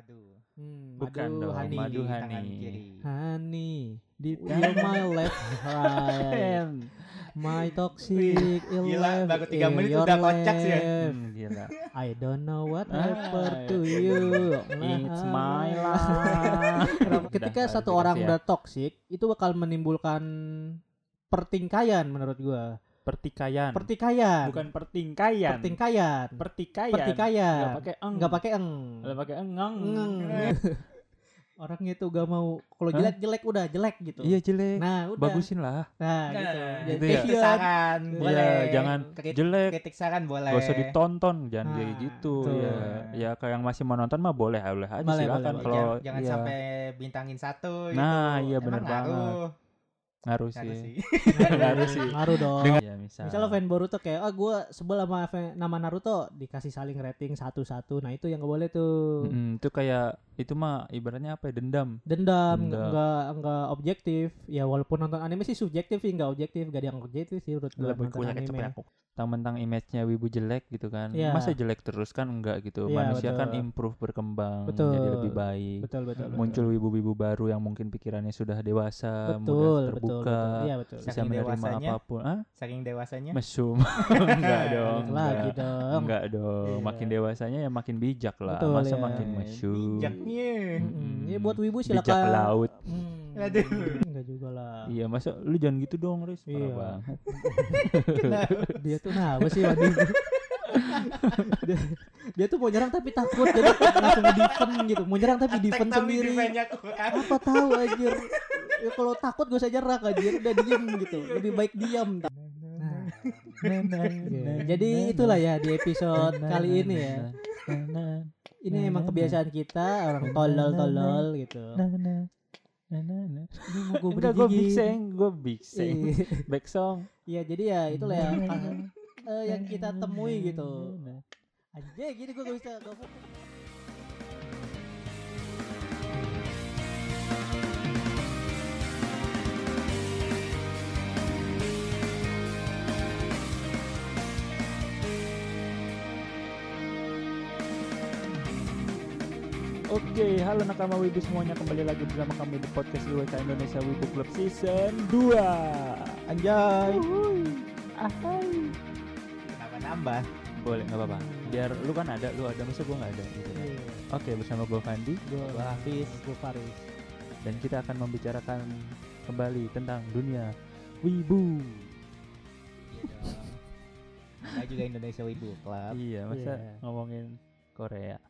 Madu. Hmm, Bukan madu dong, honey. madu honey. kiri. Honey. Di You're my left right. My toxic Gila, baru tiga in menit your udah kocak sih ya. Hmm, gila. I don't know what Ah, happened to you. It's my Nah. life. Ketika Udah, satu orang ya. udah toxic, itu bakal menimbulkan pertingkaian menurut gua. Pertikaian. Pertikaian. Bukan pertingkaian. pertingkaian. pertikaian. Pertikaian. Enggak pakai eng. Enggak pakai eng. Enggak pakai engeng. Ngeng. Orangnya tuh gak mau kalau jelek jelek udah jelek gitu. Iya jelek. Nah, udah. Bagusin lah. Nah, Nah, gitu. gitu ya. Kritik saran Iya, boleh. jangan Kritik- jelek. Kritik saran boleh. Gak usah ditonton, jangan Nah, kayak gitu ya. Ya kayak yang masih mau nonton mah boleh, boleh aja Boleh, silakan kalau jangan, jangan iya, sampai bintangin satu Nah, gitu. iya Emang bener ngaruh. banget. ngaruh sih. sih. Ngaruh sih. Ngaruh dong. Dengan ya misal. Misalnya fan Boruto kayak, ah gue sebel sama fan- nama Naruto dikasih saling rating satu-satu. Nah itu yang gak boleh tuh. Mm, itu kayak itu mah ibaratnya apa ya dendam. Dendam, Dendam. nggak nggak nggak objektif. Ya walaupun nonton anime sih subjektif sih, nggak objektif, gak ada yang objektif sih menurut gue Lebih nonton anime. Mentang-mentang image-nya wibu jelek gitu kan. Iya. Masa jelek terus kan enggak gitu. Iya, Manusia kan betul. improve berkembang Betul. jadi lebih baik. Betul betul. betul. Muncul wibu-wibu baru yang mungkin pikirannya sudah dewasa, betul, mudah betul, terbuka, betul. Iya betul. bisa Saking menerima dewasanya. apa pun. Ah, Saking dewasanya. mesum. enggak dong. Lagi enggak. dong. Enggak dong. Iya. Makin dewasanya ya makin bijak lah. Betul, Masa ya. makin mesum. Mm-mm. Ya buat wibu silakan. laut. Hmm. Aduh. Enggak juga lah. Iya, masa lu jangan gitu dong, Riz. Parah Iya. banget. dia tuh nah apa sih Wadi? dia, dia tuh mau nyerang tapi takut jadi langsung defend gitu mau nyerang tapi defend sendiri apa tahu anjir ya kalau takut gue usah nyerang anjir udah diem gitu lebih baik diam nah, Oke, jadi itulah ya di episode kali ini ya ini emang kebiasaan kita orang tolol-tolol gitu ini mau gue Udah gue big bergigit. seng, gue big seng. Iya. Back song. Iya jadi ya itulah ya eh, yang kita temui gitu. Anjir gini gue gak bisa gak fokus. Oke, halo nakama Wibu semuanya kembali lagi bersama kami di podcast IWK Indonesia Wibu Club Season 2 Anjay. Ahai Kenapa nambah? Boleh, nggak apa-apa Biar lu kan ada, lu ada, masa gue nggak ada gitu. Iya. Oke, bersama gue Fandi Gue Hafiz, gue Faris. Dan kita akan membicarakan kembali tentang dunia Wibu Iya juga Indonesia Wibu Club. Iya, masa Iya. ngomongin Korea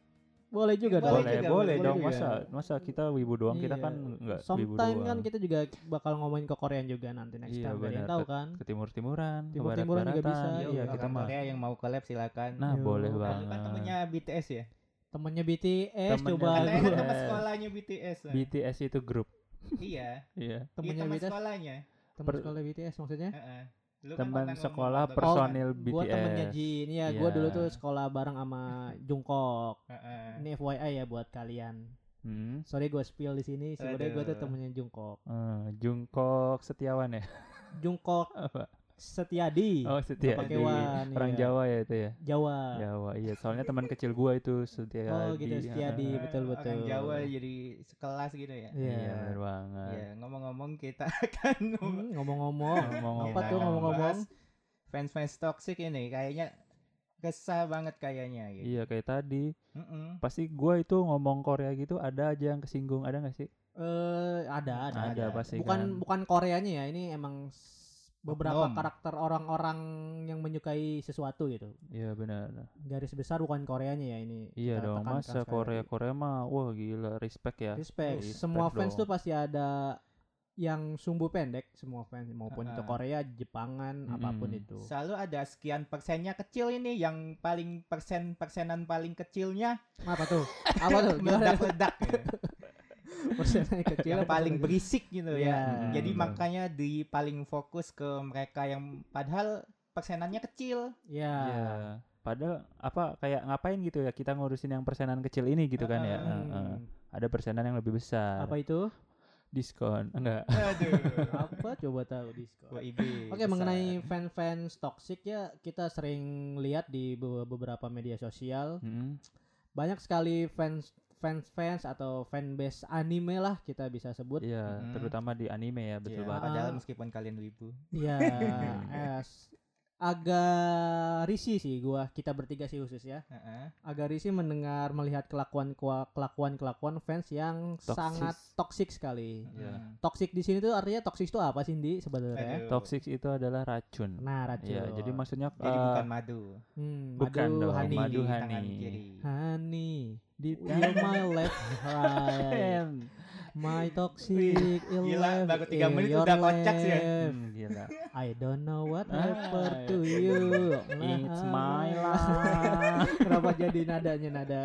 Boleh juga Boleh dong. Boleh, juga, boleh, boleh dong juga. Masa masa kita Wibu doang, kita Iya. kan nggak Wibu Sometime doang kan kita juga bakal ngomongin ke Korea juga nanti next Iya, time. Benar. tahu kan. ke timur-timuran, ke Timur-timuran juga bisa. Iya, Orang kita mah. Korea yang mau collab silakan. Nah, Yo. boleh Kan- Kan banget. temennya BTS ya? Temennya BTS Temennya coba Katanya kan gua. teman sekolahnya BTS. nah. BTS itu grup. Iya. Iya. Iya, temennya teman BTS. sekolahnya. Temen Per- sekolah BTS maksudnya? Heeh. Lu kan Teman pernah sekolah ngomong personil Gua BTS. temennya Jin. Iya, gua Iya. dulu tuh sekolah bareng sama Jungkook. Heeh. Ini FYI ya buat kalian. Hmm. Sorry gue spill di sini. Sebenarnya gue tuh temennya Jungkook. Eh, Jungkook Setiawan ya? Jungkook Apa? Setiadi. Oh, Setia. pakai wan, Orang iya. Jawa ya itu ya? Jawa. Jawa. Iya, soalnya teman kecil gua itu Setiadi. Oh, gitu, Setiadi. Heeh. betul, Orang betul. Jawa jadi sekelas gitu ya. Iya. Iya, benar banget. Iya, ngomong-ngomong kita akan Hmm, ngomong-ngomong. Ngomong-ngomong. Apa tuh ngomong-ngomong? Fans-fans toxic ini kayaknya kesah banget kayaknya gitu. Iya, kayak tadi. Mm-mm. Pasti gua itu ngomong Korea gitu ada aja yang kesinggung, ada nggak sih? Eh, ada, ada, Ada ada. pasti Bukan kan. bukan Koreanya ya, ini emang beberapa Oknum. karakter orang-orang yang menyukai sesuatu gitu. Iya, benar. Garis besar bukan Koreanya ya ini. Iya dong, masa Korea. Korea mah wah gila respect ya. Respect. Respect Semua fans dong. tuh pasti ada yang sumbu pendek semua fans maupun itu Ha-ha. Korea, Jepangan, apa pun Mm-mm. itu. Selalu ada sekian persennya kecil ini yang paling persen persenan paling kecilnya Apa tuh? Apa tuh? Meledak-ledak ya. Persennya kecil paling berisik gitu Iya. ya. Jadi Hmm. makanya di paling fokus ke mereka yang padahal persenannya kecil. Iya. Iya. Padahal apa kayak ngapain gitu ya kita ngurusin yang persenan kecil ini gitu kan ya. Heeh. Heeh. Hmm. Ada persenan yang lebih besar. Apa itu? Diskon. Enggak. Aduh. Apa coba tahu diskon? Oke, besar. mengenai fan-fans toxic ya, kita sering lihat di be- beberapa media sosial Mm-mm. banyak sekali fans fans-fans atau fanbase anime lah kita bisa sebut. Iya, Mm-mm. terutama di anime ya, betul Iya, banget. Padahal Ah. meskipun kalian wibu. Iya, eh, s- agak risih sih gua kita bertiga sih khusus ya. Heeh. Agak risih mendengar melihat kelakuan kelakuan kelakuan fans yang Toksis. sangat toksik sekali. Iya. Hmm. Toksik di sini tuh artinya toksik itu apa sih Di sebenarnya? Toxic itu adalah racun. Nah, racun. Iya, jadi maksudnya Jadi eh, bukan madu. Hmm, bukan madu dong, honey. madu honey. tangan kiri. Honey, di you're my left right. My toxic Gila, baru tiga in menit udah kocak sih ya. left. Hmm, gila. I don't know what Ah, happened to you. It's Nah, my life. Kenapa jadi nadanya nada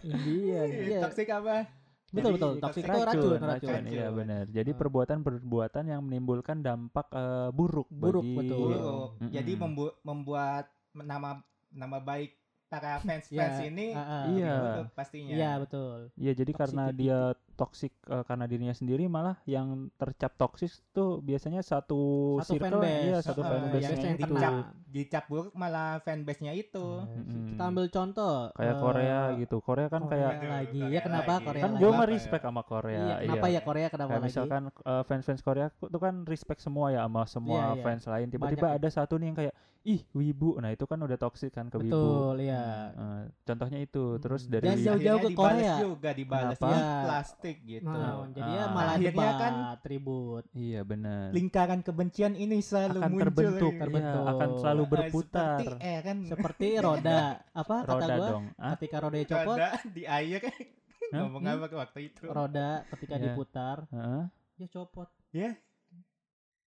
India? Iya. Toxic apa? Betul Jadi betul. toxic itu racun, racun, iya benar. Jadi Ah. perbuatan-perbuatan yang menimbulkan dampak eh, buruk, Buruk, bagi betul. Buruk. Mm-mm. Jadi membu- membuat nama nama baik para fans Ya, fans ini ah, ah. Iya. buruk pastinya. Iya betul. Iya, jadi karena dia toksik eh, karena dirinya sendiri malah yang tercap toksis tuh biasanya satu, Satu circle, fanbase. iya satu Ah, fanbase yang yang itu. kena. Dicap buruk malah fanbase-nya itu. Mm-mm. Kita ambil contoh Kayak eh, Korea gitu. Korea kan Korea kayak lagi. Korea Ya kenapa lagi. Korea kan gue mah ya? respect sama Korea. Iya, kenapa ya Korea kenapa Kayak lagi? misalkan eh, fans-fans Korea itu kan respect semua ya sama semua Iya, iya. fans lain. Tiba-tiba Banyak ya. ada satu nih yang kayak ih wibu. Nah itu kan udah toksik kan ke wibu. Betul, iya. Eh, contohnya itu. Terus Hmm. dari Jangan jauh-jauh ke Korea. juga dibalas ya, Iya. Plastik gitu. Nah, jadi ya Ah. malah Akhirnya debat, kan tribut. Iya benar. Lingkaran kebencian ini selalu akan muncul. terbentuk, ya. Terbentuk. Iya, akan selalu Ah, berputar. Seperti eh kan Seperti roda. Apa kata Roda gua? dong. Ah, Ketika roda copot, ada di air Hah? ngomong apa waktu itu. roda ketika Iya. diputar, heeh. dia copot. Ya.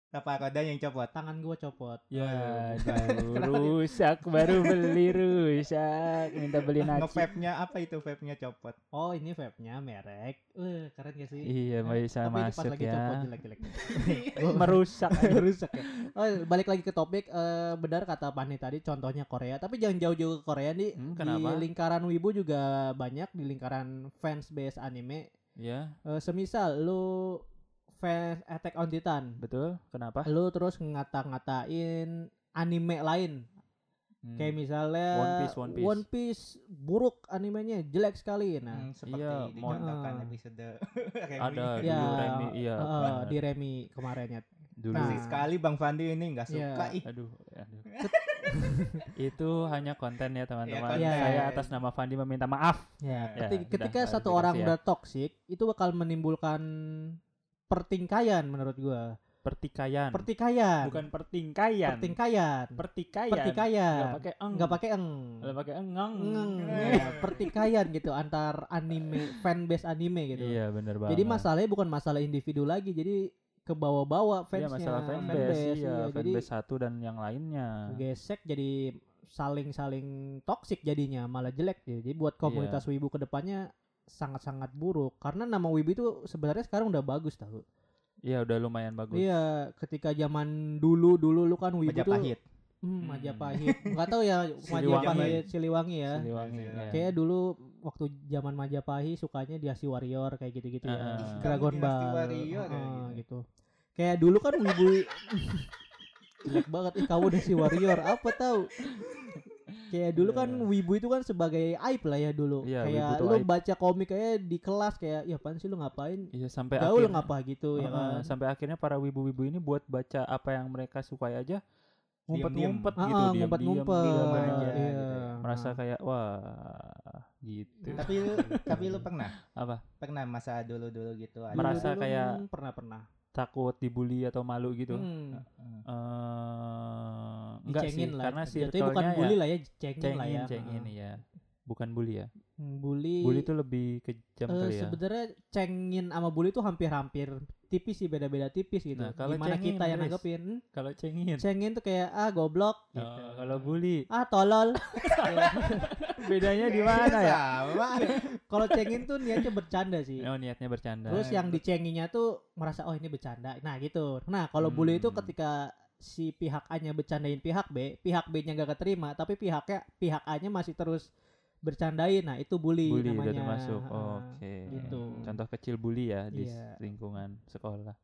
Apa roda yang copot? Tangan gua copot. Ya, aduh, rusak baru beli rusak. Minta beli nasi. Nge-vape-nya apa itu vape-nya copot? Oh, ini vape-nya merek. Eh, keren gak sih? Iya, bisa Tapi masuk lagi ya. copot jelek-jelek. Merusak. Rusak ya. Oh, balik lagi ke topik eh, benar kata Pani tadi contohnya Korea, tapi jangan jauh-jauh ke Korea nih. Hmm, Di lingkaran wibu juga banyak di lingkaran fans base anime. Ya, Eh, semisal lu fans Attack on Titan, betul. Kenapa? lu terus ngata-ngatain anime lain. Hmm. Kayak misalnya One Piece, One Piece. Piece buruk animenya, jelek sekali. Nah, Hmm, seperti Iya, dicontohkan mau- episode Ada Remy. ya Remi, iya. benar. di Remi kemarinnya. dulu. Nah. Sekali Bang Fandi ini nggak Iya. suka ih. Aduh, aduh. itu hanya konten ya teman-teman. konten. Saya atas nama Fandi meminta maaf. Ya, Ya, keti- udah, ketika udah satu orang ya. udah toksik, itu bakal menimbulkan pertingkaian menurut gua. Pertikaian. Pertikaian. Bukan pertingkaian. pertikaian. Pertikaian. Pertikaian. Nggak pakai eng. Nggak pakai eng. Nggak pakai engeng. Ngeng. Eh. Ya, pertikaian gitu antar anime fanbase anime gitu. Iya, bener banget. Jadi masalahnya bukan masalah individu lagi, jadi ke bawah-bawah Iya, fansnya. masalah fanbase, iya, iya. Jadi fanbase satu dan yang lainnya. gesek jadi saling-saling toksik jadinya, malah jelek ya. Jadi buat komunitas Iya. wibu ke depannya sangat-sangat buruk karena nama wibu itu sebenarnya sekarang udah bagus tahu. Iya, udah lumayan bagus. Iya, ketika zaman dulu dulu lu kan tuh Majapahit. hmm, Hmm. Majapahit. Enggak tahu ya Majapahit Siliwangi ya. Siliwangi. Iya. Kayak dulu waktu zaman Majapahit sukanya Diasi Warrior kayak gitu-gitu ya. Ah. Dragon Ball. Warrior ya, Ah, gitu. gitu. Kayak dulu kan wibu jelek banget ih kamu Diasi Warrior apa tahu. Kayak dulu kan Iya. wibu itu kan sebagai aib lah ya dulu. Iya, kayak lu aib. baca komik kayak di kelas kayak ya apaan sih lu ngapain? Iya, sampai Gaul akhirnya- ngapa gitu ya Heeh, kan. sampai akhirnya para wibu-wibu ini buat baca apa yang mereka sukai aja ngumpet-ngumpet gitu, ah, diam aja aja. gitu Iya. ya. merasa kayak wah gitu. Tapi lu, tapi lu pernah Apa? pernah masa dulu-dulu gitu ada Merasa kayak- pernah pernah. Takut dibully atau malu gitu? Hmm. Eh, enggak sih, lah. karena circle-nya bukan ya bully lah ya, cengin, lah cengin, ya. cengin Heeh. ya. Bukan bully ya. Hmm, Bully. Bully itu lebih kejam eh, kali ya. sebenarnya cengin sama bully itu hampir-hampir tipis sih beda-beda tipis gitu. Nah, kalau Gimana cengin, kita yang nanggepin? Hmm? Kalau cengin. Cengin tuh kayak ah goblok gitu. Oh, kalau bully Ah tolol. bedanya di mana ya? Sama. Kalau cengin tuh niatnya bercanda sih. Oh, niatnya bercanda. Terus yang dicenginya tuh merasa oh ini bercanda. Nah gitu. Nah kalau bully itu Hmm. ketika si pihak A-nya bercandain pihak B, pihak B-nya gak keterima, tapi pihaknya pihak A-nya masih terus bercandain. Nah itu bully, bully udah namanya. termasuk. Ah, Oke. gitu. Contoh kecil bully ya di Iya. lingkungan sekolah.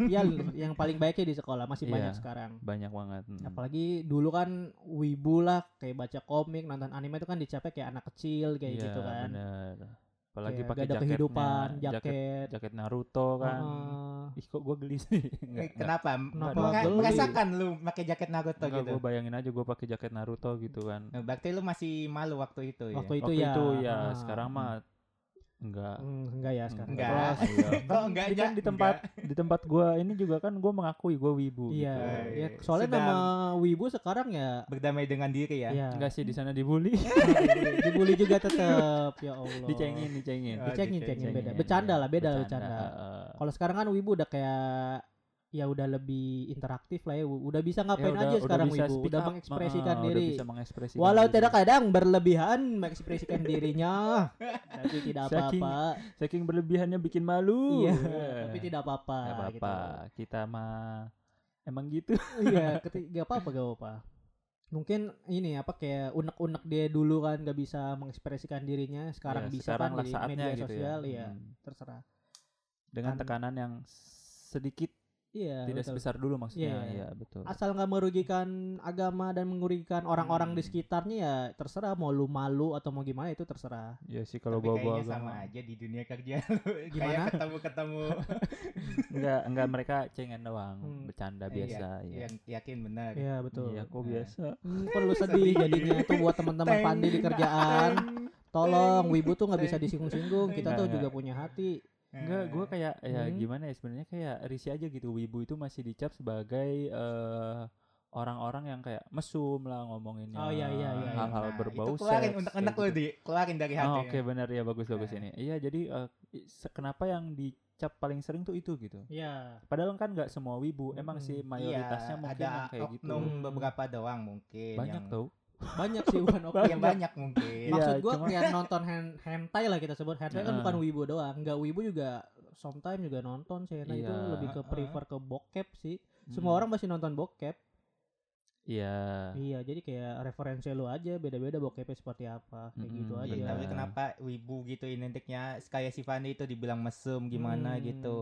Iya, yang paling baiknya di sekolah masih Iya. banyak sekarang. banyak banget. Hmm. Apalagi dulu kan wibu lah kayak baca komik, nonton anime itu kan dicapai kayak anak kecil kayak Iya, gitu kan. bener. Apalagi Kayak pakai jaketnya, kehidupan, jaket jaket. jaket Naruto kan. Heeh. Ih kok gue geli sih. Eh, Enggak, Kenapa? Kenapa geli? Merasakan lu pakai jaket Naruto enggak, gitu. gue bayangin aja gue pakai jaket Naruto gitu kan. Nah, Berarti lu masih malu waktu itu ya? Waktu itu Waktu ya. itu ya, ah. sekarang mah enggak. Hmm, enggak ya sekarang. Enggak. Terus, iya. Kok enggak Di- aja? kan di tempat di tempat gua ini juga kan gua mengakui gua wibu Iya, gitu. ya, soalnya sedang- nama wibu sekarang ya Berdamai dengan diri ya? ya Enggak sih di sana dibully. dibully juga tetep ya Allah. dicengin, dicengin. Oh, Dicengin, dicengin, cengin beda. Bercanda iya. lah, beda lah bercanda. heeh. Kalau sekarang kan wibu udah kayak ya udah lebih interaktif lah ya. Udah bisa Ya ngapain udah- aja udah sekarang bisa speak udah up, mengekspresikan heeh, diri. Udah bisa mengekspresikan Walau diri. tidak kadang berlebihan mengekspresikan dirinya, tapi tidak Saking- apa-apa. saking berlebihannya bikin malu. Iya, Eh, tapi tidak apa-apa. gitu. apa-apa. Kita mah emang gitu. iya, ketika gak apa-apa, gak apa-apa. Mungkin ini apa kayak unek-unek dia dulu kan gak bisa mengekspresikan dirinya, sekarang Ya, bisa sekarang kan di media gitu sosial ya. ya, Hmm. terserah. Dengan Kan- tekanan yang sedikit Iya, tidak betul. sebesar dulu maksudnya. Iya. Iya, betul. Asal nggak merugikan agama dan merugikan orang-orang di Hmm. sekitarnya ya terserah mau lu malu atau mau gimana itu terserah. Ya sih kalau bawa bawa sama aja di dunia kerja Gimana? Kayak ketemu-ketemu enggak enggak mereka cengen doang, Hmm. bercanda Iya, biasa ya. Yang yakin benar Iya betul. Iya, kok Nah. biasa. Hmm, perlu sedih jadinya tuh buat teman-teman Pandi di kerjaan. Tolong, wibu tuh nggak bisa disinggung-singgung. Kita Enggak, tuh juga punya hati. Enggak, gue kayak ya Hmm. gimana ya sebenarnya kayak risih aja gitu. Wibu itu masih dicap sebagai eh, orang-orang yang kayak mesum lah ngomonginnya. Oh, iya, iya, iya, iya. Hal-hal Nah, berbau itu keluarin seks, unek-unek gitu. di keluarin dari hati Oh, Oke benar ya bagus bagus Nah. ini. Iya jadi eh, se- kenapa yang dicap paling sering tuh itu gitu. Iya. Padahal kan nggak semua wibu. Emang Mm-mm. sih mayoritasnya Iya, mungkin ada yang kayak gitu. oknum Hmm. beberapa doang mungkin Banyak yang, tau. Banyak sih bukan oke. yang banyak mungkin Iya, Maksud gua cuma- kayak nonton hen- hentai lah kita sebut. Hentai kan Heeh. bukan wibu doang. Enggak wibu juga sometimes juga nonton sih. Nah itu Iya. lebih ke prefer ke bokep sih. Semua Mm. orang masih nonton bokep. Iya. Iya, jadi kayak referensi lu aja beda-beda bokepnya seperti apa, kayak gitu Mm-mm, aja. Iya, tapi Iya. kenapa wibu gitu identiknya kayak si Fandi itu dibilang mesum gimana Hmm. gitu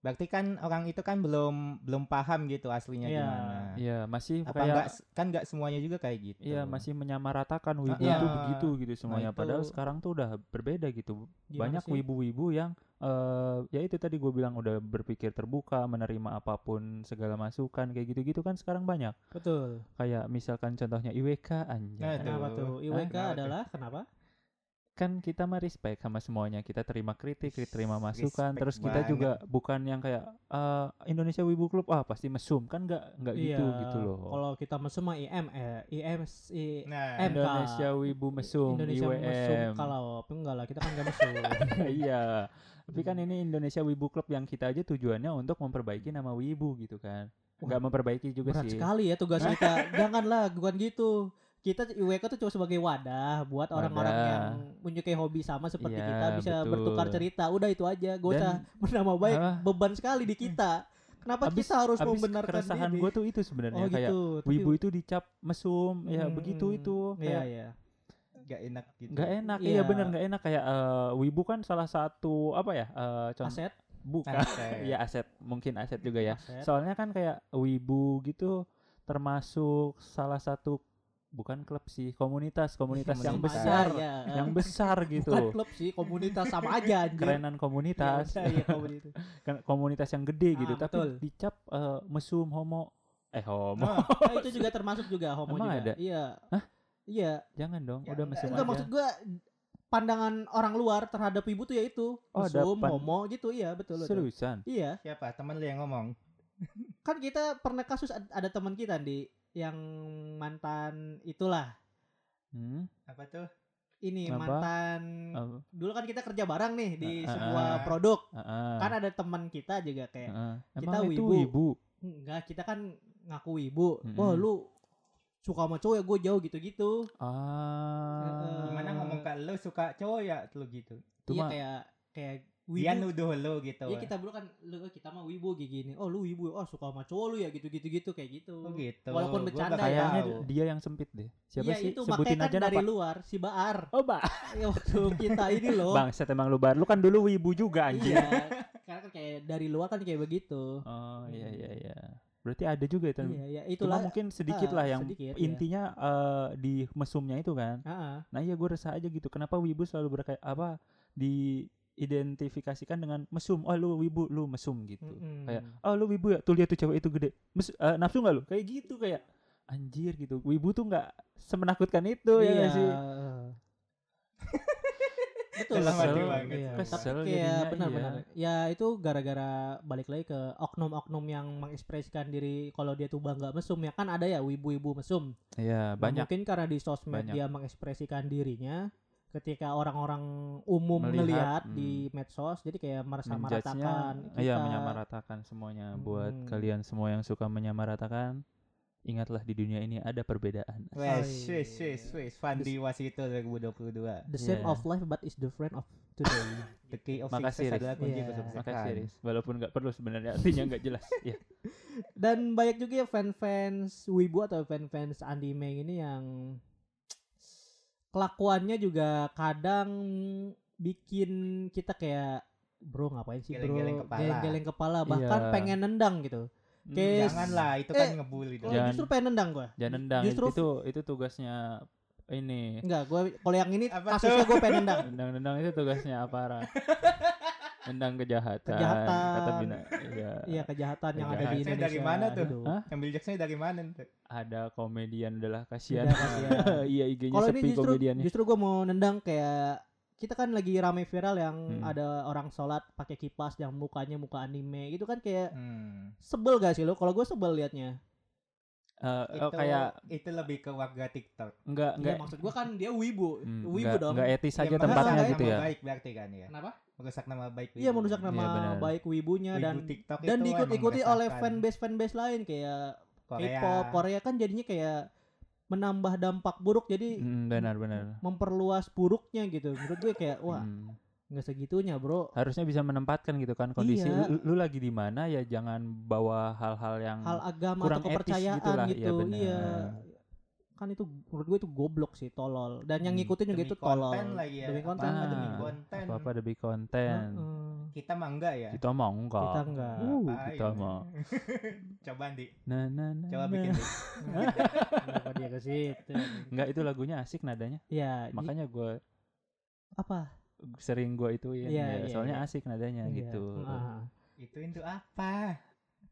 berarti kan orang itu kan belum belum paham gitu aslinya Iya. gimana Iya masih apa kayak enggak kan enggak semuanya juga kayak gitu Iya masih menyamaratakan wibu Iya. itu begitu gitu semuanya. itu- Padahal sekarang tuh udah berbeda gitu. Gimana Banyak wibu-wibu yang eh ya itu tadi gue bilang udah berpikir terbuka, menerima apa pun segala masukan kayak gitu-gitu kan sekarang banyak. Betul. Kayak misalkan contohnya IWK Nah, anjay. Kenapa tuh? IWK Kenapa tuh? adalah kenapa? Kan kita mah respect sama semuanya. Kita terima kritik, kita terima Respect masukan. Terus kita banget. juga bukan yang kayak eh, Indonesia Wibu Club ah pasti mesum kan nggak nggak gitu Iya, gitu loh. Kalau kita mesum mah IM eh IM I, nah MK. Indonesia Wibu mesum, Indonesia mesum IWM. kalau tapi enggak lah kita kan enggak mesum. iya. Tapi kan ini Indonesia Wibu Club yang kita aja tujuannya untuk memperbaiki nama Wibu gitu kan. Enggak memperbaiki juga Berat sih. sekali ya tugas kita. Janganlah bukan gitu. Kita IWK tuh cuma sebagai wadah buat orang-orang yang menyukai hobi sama seperti Iya, kita bisa betul. bertukar cerita. Udah itu aja. Gak usah bernama baik apa? beban sekali di kita. Kenapa abis, kita harus abis membenarkan keresahan gue tuh itu sebenarnya oh kayak gitu. Tapi- Wibu itu dicap mesum, ya Hmm, begitu itu. Iya Kayak iya. enggak enak gitu nggak enak, Iya. iya bener nggak enak kayak eh, Wibu kan salah satu apa ya? eh contoh Aset. bukan Aset. ya aset mungkin aset juga ya. Aset. Soalnya kan kayak Wibu gitu termasuk salah satu bukan klub sih, komunitas, komunitas yang besar, ya, yang besar gitu. Bukan klub sih, komunitas sama aja anjir. Kerenan komunitas, Ya iya, komunitas. kan komunitas yang gede gitu, Ah, tapi betul. dicap eh, mesum homo. Eh homo. Oh, Oh, itu juga termasuk juga homo Emang juga. ada? Iya. Hah? Iya. Jangan dong, Ya, udah mesum Enggak aja. maksud gua pandangan orang luar terhadap ibu tuh ya itu Oh, mesum, pan- homo gitu iya betul betul. Seriusan? Iya, siapa teman lu yang ngomong kan kita pernah kasus ad- ada teman kita di yang mantan itulah. Hmm? apa tuh Ini Apa? mantan Apa? dulu kan kita kerja bareng nih di Ah, ah, sebuah ah. produk. Heeh. Kan ada teman kita juga kayak Heeh. kita Emang itu wibu. ibu. enggak kita kan ngaku ibu. Mm-mm. Wah, lu suka sama cowok ya gue jauh gitu-gitu. Ah. Heeh. gimana ngomong ke lu suka cowok ya lu gitu Itu iya mah- kayak kayak dia wibu. nuduh lu gitu Iya kita dulu kan lu kita mah wibu kayak gini. Oh lu wibu, oh suka sama cowok lu ya gitu-gitu gitu kayak gitu. Oh gitu Walaupun Gua bercanda ya. Kayaknya tahu. dia yang sempit deh. Siapa Iya sih? itu Sebutin makanya aja kan dari nama. luar si Baar. Oh, Mbak. ya waktu kita ini loh. Bang, set emang lu bar. Lu kan dulu wibu juga anjing. Iya. Karena kan kayak dari luar kan kayak begitu. Oh iya iya iya. Berarti ada juga itu. Iya, iya, Cuma itulah. mungkin sedikit ah, lah yang sedikit, iya. intinya eh, di mesumnya itu kan. Ah, ah. Nah iya gue resah aja gitu. Kenapa wibu selalu berkayak apa diidentifikasikan dengan mesum. Oh lu wibu, lu mesum gitu. Mm-mm. Kayak oh lu wibu ya. Tuh lihat tuh cewek itu gede. Mes, eh, nafsu nggak lu? Kayak gitu kayak anjir gitu. Wibu tuh nggak semenakutkan itu ya nggak sih. Betul. Dalam hati Kesel, banget. iya. Kesel Tapi kayak benar-benar. iya. Ya itu gara-gara balik lagi ke oknum-oknum yang mengekspresikan diri kalau dia tuh bangga mesum ya kan ada ya wibu-wibu mesum. Iya Nah, banyak. mungkin karena di sosmed Banyak. dia mengekspresikan dirinya ketika orang-orang umum Melihat, melihat hmm. di medsos jadi kayak meratakan Iya kita. menyamaratakan semuanya. Buat Hmm. kalian semua yang suka menyamaratakan, ingatlah di dunia ini ada perbedaan. Wes, wes, wes, wes. Fandi Wasito 2022. The same Iya. of life but is the friend of today. The key of Makasih, success Riz. adalah kunci Iya. kesuksesan. Makasih Riz. Walaupun nggak perlu sebenarnya artinya nggak jelas. ya. Dan banyak juga ya fan-fans Wibu atau fan-fans anime ini yang kelakuannya juga kadang bikin kita kayak bro ngapain sih bro Geleng-geleng kepala. geleng-geleng kepala bahkan Iya. pengen nendang gitu Hmm, Kayak- Janganlah, itu kan Eh, ngebully dong. Jangan. justru pengen nendang gua Jangan nendang Justru- itu itu tugasnya ini. enggak gua kalau yang ini Apa kasusnya gue pengen nendang Nendang-nendang itu tugasnya aparat. Nendang kejahatan. Kejahatan. Kata bina. Iya. iya kejahatan yang ada di Indonesia dari mana tuh? Hah? Ambil jaksanya dari mana tuh? Ada komedian adalah kasihan. Iya IG-nya sepi justru komediannya. justru gue mau nendang kayak kita kan lagi rame viral yang Hmm. ada orang sholat pakai kipas yang mukanya muka anime gitu kan kayak Hmm. sebel gak sih lo? Kalau gue sebel liatnya. Eh, Itu oh, kayak itu lebih ke warga TikTok. enggak Enggak enggak maksud gue kan dia wibu, hmm, wibu enggak, dong. enggak etis Ya, aja merusak tempatnya nama gitu ya. baik berarti kan ya. Kenapa? Merusak nama baik. Iya merusak nama Iya, benar. baik wibunya Wibu dan TikTok dan diikut-ikuti emang oleh meresahkan. fanbase fanbase lain kayak Korea. K-pop, Korea kan jadinya kayak menambah dampak buruk jadi Hmm, benar benar. memperluas buruknya gitu. Menurut gue kayak wah Hmm. Nggak segitunya bro. harusnya bisa menempatkan gitu kan kondisi Iya. lu, lu lagi di mana ya jangan bawa hal-hal yang Hal agama kurang atau etis kepercayaan gitu lah, iya gitu. benar. Iya. Kan itu menurut gue itu goblok sih, tolol. Dan yang Hmm. ngikutin juga Demi itu tolol. konten lagi ya. Demi konten. Apa-apa demi konten. apa apa demi konten Heeh. Kita mah enggak ya. kita mau enggak Kita enggak. Uh, Apa kita ya? mau Coba Andi, nah nah nah coba nah. bikin. Kenapa dia ke situ? enggak itu lagunya asik nadanya Ya, makanya gue apa? Sering gue ituin Iya, ya, iya, soalnya iya. asik nadanya Iya. gitu Ah. Itu itu apa?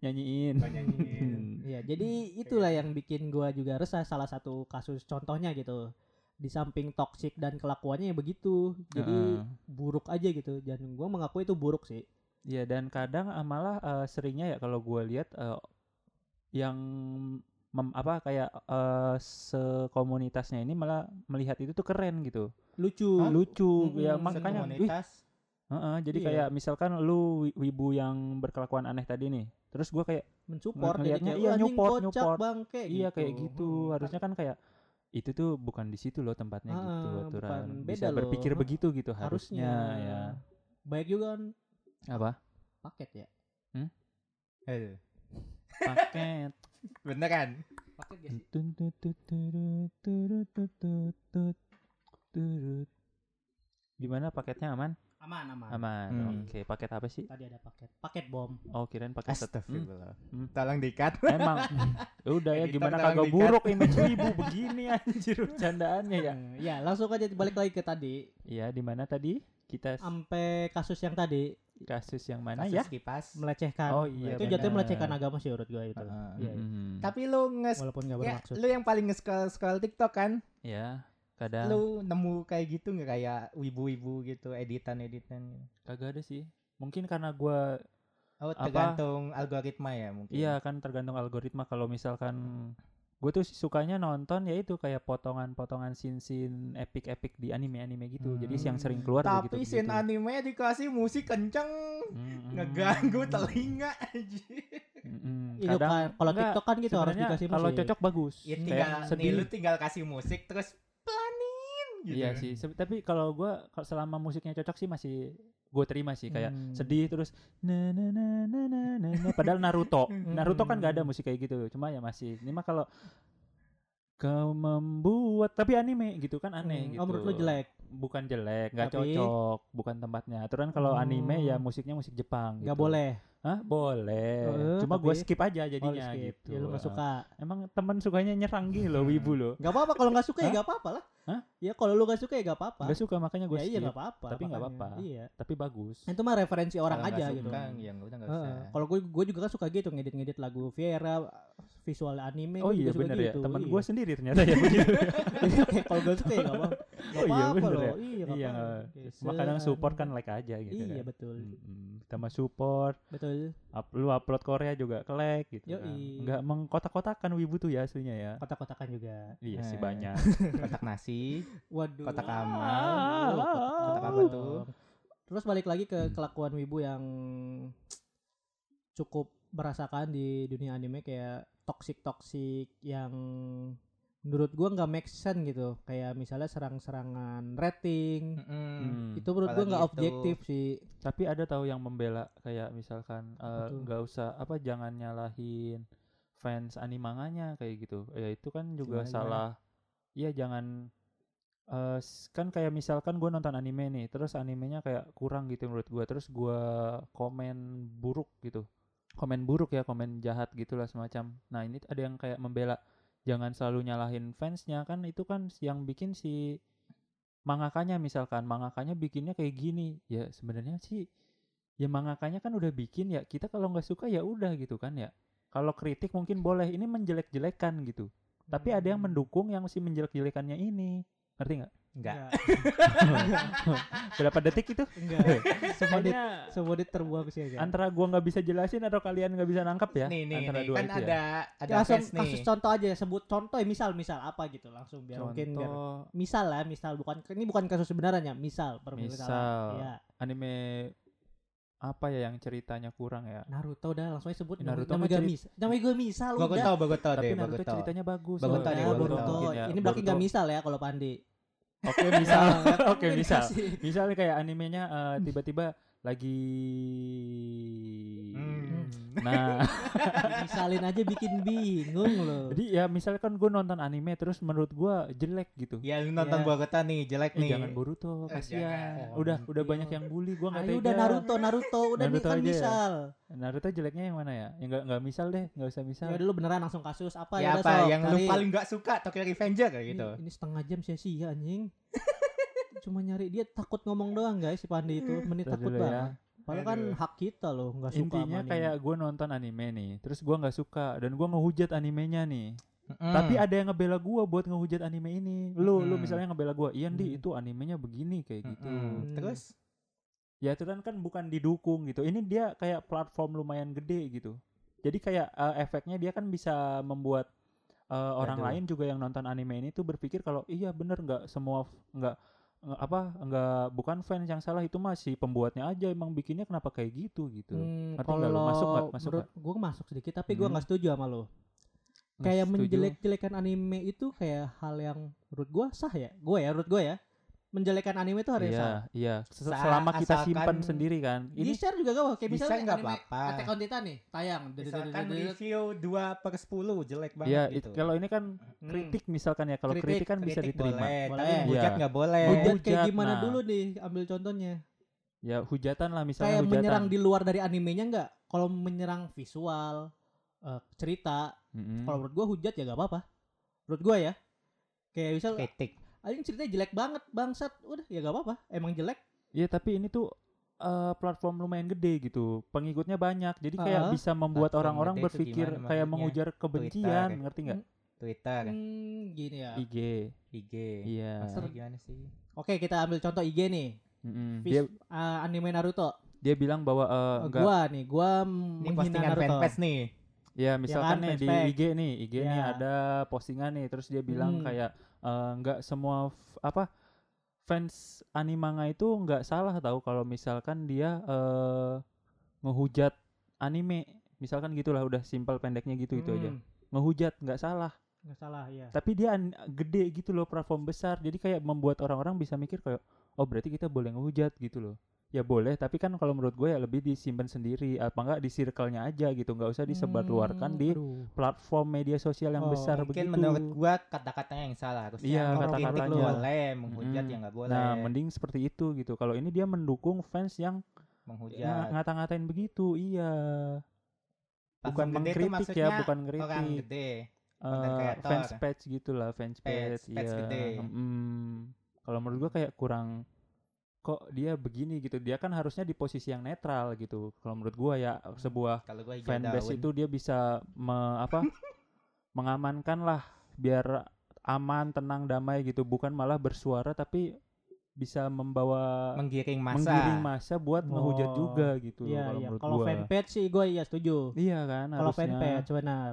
nyanyiin Oh, nyanyiin. Iya, jadi itulah yang bikin gua juga resah salah satu kasus contohnya gitu. Di samping toksik dan kelakuannya ya begitu. Jadi Heeh. buruk aja gitu. Dan gua mengakui itu buruk sih. Iya dan kadang eh, malah eh, seringnya ya kalau gue lihat eh, yang mem- apa kayak eh, sekomunitasnya ini malah melihat itu tuh keren gitu Lucu. Hah? lucu Mm-mm, ya makanya wih, Sekomunitas. heeh, jadi Iya. kayak misalkan lu wi- wibu yang berkelakuan aneh tadi nih terus gua kayak mensupport ngelihatnya, kayak iya, "Wah, anjing nyupport, nyupport." Bang, kayak iya kayak gitu. gitu Hmm. harusnya kan kayak itu tuh bukan di situ loh tempatnya gitu Ah, aturan bukan. bisa loh. berpikir begitu gitu harusnya harusnya ya Baik juga kan apa paket ya. Aduh. paket Beneran. Paket gak sih? Turut. Gimana paketnya aman? Aman, aman. Aman. Hmm. Oke, paket apa sih? Tadi ada paket. Paket bom. Oh, kirain paket tet- Hmm, Astagfirullah. hmm. Tolong dikat. Emang Ya udah ya gimana kagak buruk image ibu begini anjir bercandaannya ya. Eh, ya, langsung aja balik lagi ke tadi. Iya, di mana tadi? Kita Sampai kasus yang tadi kasus yang mana Kasus ya? kipas. melecehkan. Oh, iya, itu jatuhnya melecehkan agama sih menurut gue itu. Heeh. Iya, iya. Mm-mm. Tapi lu nges Walaupun gak ya, bermaksud. lu yang paling nge-scroll scroll TikTok kan? Ya, kadang Lu nemu kayak gitu nggak kayak wibu-wibu gitu, editan-editan gitu. kagak ada sih. Mungkin karena gua Oh, Apa? tergantung algoritma ya mungkin. Iya kan tergantung algoritma kalau misalkan gue tuh sukanya nonton ya itu kayak potongan-potongan scene-scene epic-epic di anime-anime gitu. Jadi yang sering keluar Tapi begitu. scene anime dikasih musik kenceng, ngeganggu telinga aja. Itu kan kalau TikTok kan gitu harus dikasih Kalau musik. cocok bagus. Ya Kayak tinggal nih sedih. lu tinggal kasih musik terus gitu. Iya sih. Se- tapi kalau gua kalau selama musiknya cocok sih masih gue terima sih kayak Hmm. sedih terus na na na na na na na. padahal Naruto Naruto kan gak ada Hmm. musik kayak gitu cuma ya masih ini mah kalau kau membuat tapi anime gitu kan aneh Hmm, gitu Oh menurut lu jelek. bukan jelek, nggak Tapi- cocok, bukan tempatnya. Aturan kalau anime ya Hmm. musiknya musik Jepang. Gitu. boleh. Hah? Boleh. Eh, Cuma gue skip aja Oh, jadinya skip. gitu. Ya lu nggak Ah. suka. Emang temen sukanya nyerang gini loh, Hmm. wibu loh. Gak apa-apa kalau nggak suka ya gak apa-apa lah. Hah? Ya kalau lu gak suka ya gak apa-apa. Gak suka makanya gue Ya skip. iya gak apa-apa. Tapi makanya. apa-apa. Iya. Tapi bagus. Itu mah referensi orang nggak aja suka, gitu. Ya udah nggak Heeh. usah. Kalau gue gue juga kan suka gitu ngedit-ngedit lagu Viera visual anime Oh iya bener ya. gitu. Temen iya. gue sendiri ternyata ya begitu. Kayak kalau gak suka ya gak apa-apa. Gak Oh iya, apa-apa loh. ya. Iya gak iya. Cuma kadang support kan like aja gitu Iya kan. betul. Sama support, Betul. Up, lu upload Korea juga ke like gitu kan. Yoi. Nggak mengkotak-kotakan wibu tuh ya aslinya ya. Kotak-kotakan juga. Iya sih Eh. banyak. Kotak nasi. Waduh. Kotak Ah, amal. oh, Kotak apa amal. tuh? Terus balik lagi ke kelakuan wibu yang cukup merasakan di dunia anime kayak toxic toxic yang menurut gua nggak make sense gitu kayak misalnya serang-serangan rating Mm-mm. Hmm. itu menurut gua nggak apalagi objektif sih Tapi ada tahu yang membela kayak misalkan eh, nggak usah apa jangan nyalahin fans animanganya kayak gitu. Ya itu kan juga Gimana, salah. Iya jangan eh, s- kan kayak misalkan gue nonton anime nih, terus animenya kayak kurang gitu menurut gua terus gua komen buruk gitu. Komen buruk ya, komen jahat gitulah semacam. Nah, ini ada yang kayak membela jangan selalu nyalahin fansnya kan itu kan yang bikin si mangakanya misalkan mangakanya bikinnya kayak gini. Ya sebenarnya sih ya mangakanya kan udah bikin ya kita kalau nggak suka ya udah gitu kan ya. Kalau kritik mungkin boleh ini menjelek-jelekan gitu. Tapi ada yang Hmm. mendukung yang si menjelek-jelekannya ini. Ngerti nggak Enggak. berapa detik itu? Enggak. Semodit Kayaknya semodit terbuang sih aja antara gua nggak bisa jelasin atau kalian nggak bisa nangkep ya Nih nih antara nih. dua kan itu ya. ada ada langsung nih. kasus contoh aja sebut contoh ya misal misal apa gitu langsung biar mungkin biar contoh misal lah misal bukan ini bukan kasus sebenarnya misal permisalan Misal. ya anime apa ya yang ceritanya kurang ya? Naruto udah langsung aja sebut Naruto namanya mah cerit- misal namanya gue misal. Bogoto, udah Bogoto tapi deh, Naruto Bogoto. ceritanya bagus. Soalnya. deh, ya, ya, ini berarti nggak misal ya kalau Pandi Oke misal, Nah, oke kan misal, misalnya kayak animenya eh, tiba-tiba lagi, Hmm. Nah, misalin aja bikin bingung loh jadi ya misalkan gue nonton anime terus menurut gue jelek gitu, Ya lu nonton Ya. Bogoto nih, jelek eh nih. jangan Boruto, Eh, kasihan, udah udah Iya. banyak yang bully, gue nggak Ayo tega. udah Naruto Naruto udah nih Naruto kan ya. misal Naruto jeleknya yang mana ya? Yang nggak nggak misal deh, nggak usah misal. ya dulu beneran langsung kasus apa ya udah, apa yang lu paling gak suka Tokyo Revenger kayak ini, gitu. ini setengah jam sia-sia anjing cuma nyari dia takut ngomong doang guys si Pandi itu menit Ntar takut ya. Padahal kan hak kita loh nggak suka Intinya anime. kayak gue nonton anime nih, terus gue nggak suka dan gue ngehujat animenya nih. Mm. Tapi ada yang ngebela gua buat ngehujat anime ini. Lu lu Mm-mm. misalnya ngebela gua, "Iya, Di, Mm. itu animenya begini kayak gitu." Hmm. Terus Ya itu kan kan bukan didukung gitu. Ini dia kayak platform lumayan gede gitu. Jadi kayak eh, efeknya dia kan bisa membuat eh, orang Aduh. lain juga yang nonton anime ini tuh berpikir kalau iya bener nggak semua nggak apa nggak bukan fans yang salah itu masih pembuatnya aja emang bikinnya kenapa kayak gitu gitu. Hmm, kalau lu? Masuk nggak? Masuk gue masuk sedikit tapi gue Hmm. nggak setuju sama lo kayak menjelek-jelekan anime itu kayak hal yang menurut gue sah ya gue ya menurut gue ya menjelekan anime itu harus Iya, iya. Selama kita simpan sendiri kan. di Ini share juga gak apa kayak Bisa misalnya nggak anime apa-apa. Attack on Titan nih tayang misalkan review 2 per 10 jelek banget ya gitu. kalau ini kan Hmm. kritik misalkan ya kalau Kritik, kritik, kan bisa Kritik diterima. boleh, Boleh. tapi hujat Iya. nggak boleh. Hujat kayak hujat, gimana nah. dulu nih ambil contohnya Ya hujatan lah misalnya kayak hujatan. menyerang di luar dari animenya nggak kalau menyerang visual eh, cerita Mm-mm. kalau menurut gue hujat ya gak apa-apa menurut gue ya kayak misal Kritik. Anjing ceritanya jelek banget bangsat udah ya gak apa-apa emang jelek Iya tapi ini tuh eh, platform lumayan gede gitu, pengikutnya banyak, jadi kayak Ah. bisa membuat orang-orang berpikir gimana kayak mengujar kebencian, Twitter. ngerti nggak? Twitter, hmm, gini ya IG, IG. iya. Maksudnya gimana sih? oke kita ambil contoh IG nih Mm-mm. Vis- Dia eh, anime Naruto dia bilang bahwa eh, Eh, enggak, gua nih gua Ini menghina postingan Naruto fanpage nih. ya misalkan kan, nih di. IG nih, IG nih Ya. ada postingan nih, terus dia bilang Hmm. kayak eh, enggak semua f- apa fans animanga itu nggak salah tahu kalau misalkan dia eh ngehujat anime, misalkan gitulah udah simpel pendeknya gitu itu aja. Hmm, ngehujat nggak salah. Nggak salah ya tapi dia gede gitu loh platform besar. Jadi kayak membuat orang-orang bisa mikir kayak oh berarti kita boleh ngehujat gitu loh ya boleh tapi kan kalau menurut gue ya lebih disimpan sendiri apa enggak di circle-nya aja gitu nggak usah disebarluarkan Hmm, di aduh. platform media sosial yang Oh, besar Mungkin begitu menurut gua kata-katanya yang salah harusnya Iya, mengkritik kata-katanya. boleh menghujat Mm-mm. ya nggak boleh nah mending seperti itu gitu kalau ini dia mendukung fans yang menghujat nga- ngata-ngatain begitu iya Platform bukan mengkritik maksudnya ya bukan orang kritik gede creator. fans page gitulah fans Page, page, page iya gede. Mm, kalau menurut gua kayak kurang kok dia begini gitu. Dia kan harusnya di posisi yang netral gitu kalau menurut gua ya sebuah gua fanbase itu dia bisa me- apa mengamankan lah biar aman tenang damai gitu. Bukan malah bersuara tapi bisa membawa menggiring masa menggiring masa buat ngehujat Oh, juga gitu Iya, kalau iya. menurut Kalau gua. fanpage sih gue iya setuju. iya kan Kalau fanpage benar.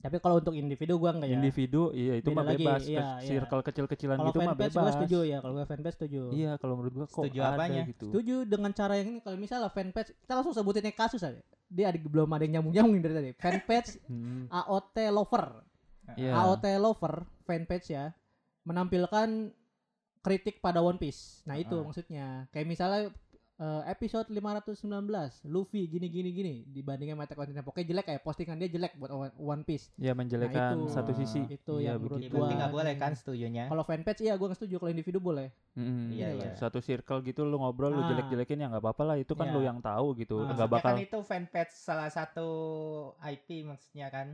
Tapi kalau untuk individu gue enggak ya. individu iya itu Beda mah lagi, bebas iya, Ke- iya. circle kecil-kecilan Kalau gitu mah fanpage bebas gue setuju ya. Kalau gue fanpage setuju. iya kalau menurut gua kok Setuju ada apanya? gitu Setuju dengan cara yang ini kalau misalnya fanpage kita langsung sebutinnya kasus aja. Dia ada belum ada yang nyambung-nyambung dari tadi. Fanpage Hmm, AOT lover. iya AOT lover fanpage ya menampilkan kritik pada One Piece. Nah, itu Ah. maksudnya. Kayak misalnya eh, episode 519 Luffy gini gini gini dibandingin sama Attack on Titan. Pokoknya jelek kayak postingan dia jelek buat One- One Piece. ya menjelekan Nah, itu. satu sisi Itu Iya, yang menurut Ya, begitu. berarti gua. nggak boleh kan setujunya Kalau fanpage iya gue nggak setuju kalau individu boleh. Mm-mm. Iya, iya. Satu circle gitu lu ngobrol lu Ah. jelek-jelekin ya nggak apa-apa lah itu kan Iya. lu yang tahu gitu. Ah. nggak Maksudnya bakal kan itu fanpage salah satu IP maksudnya kan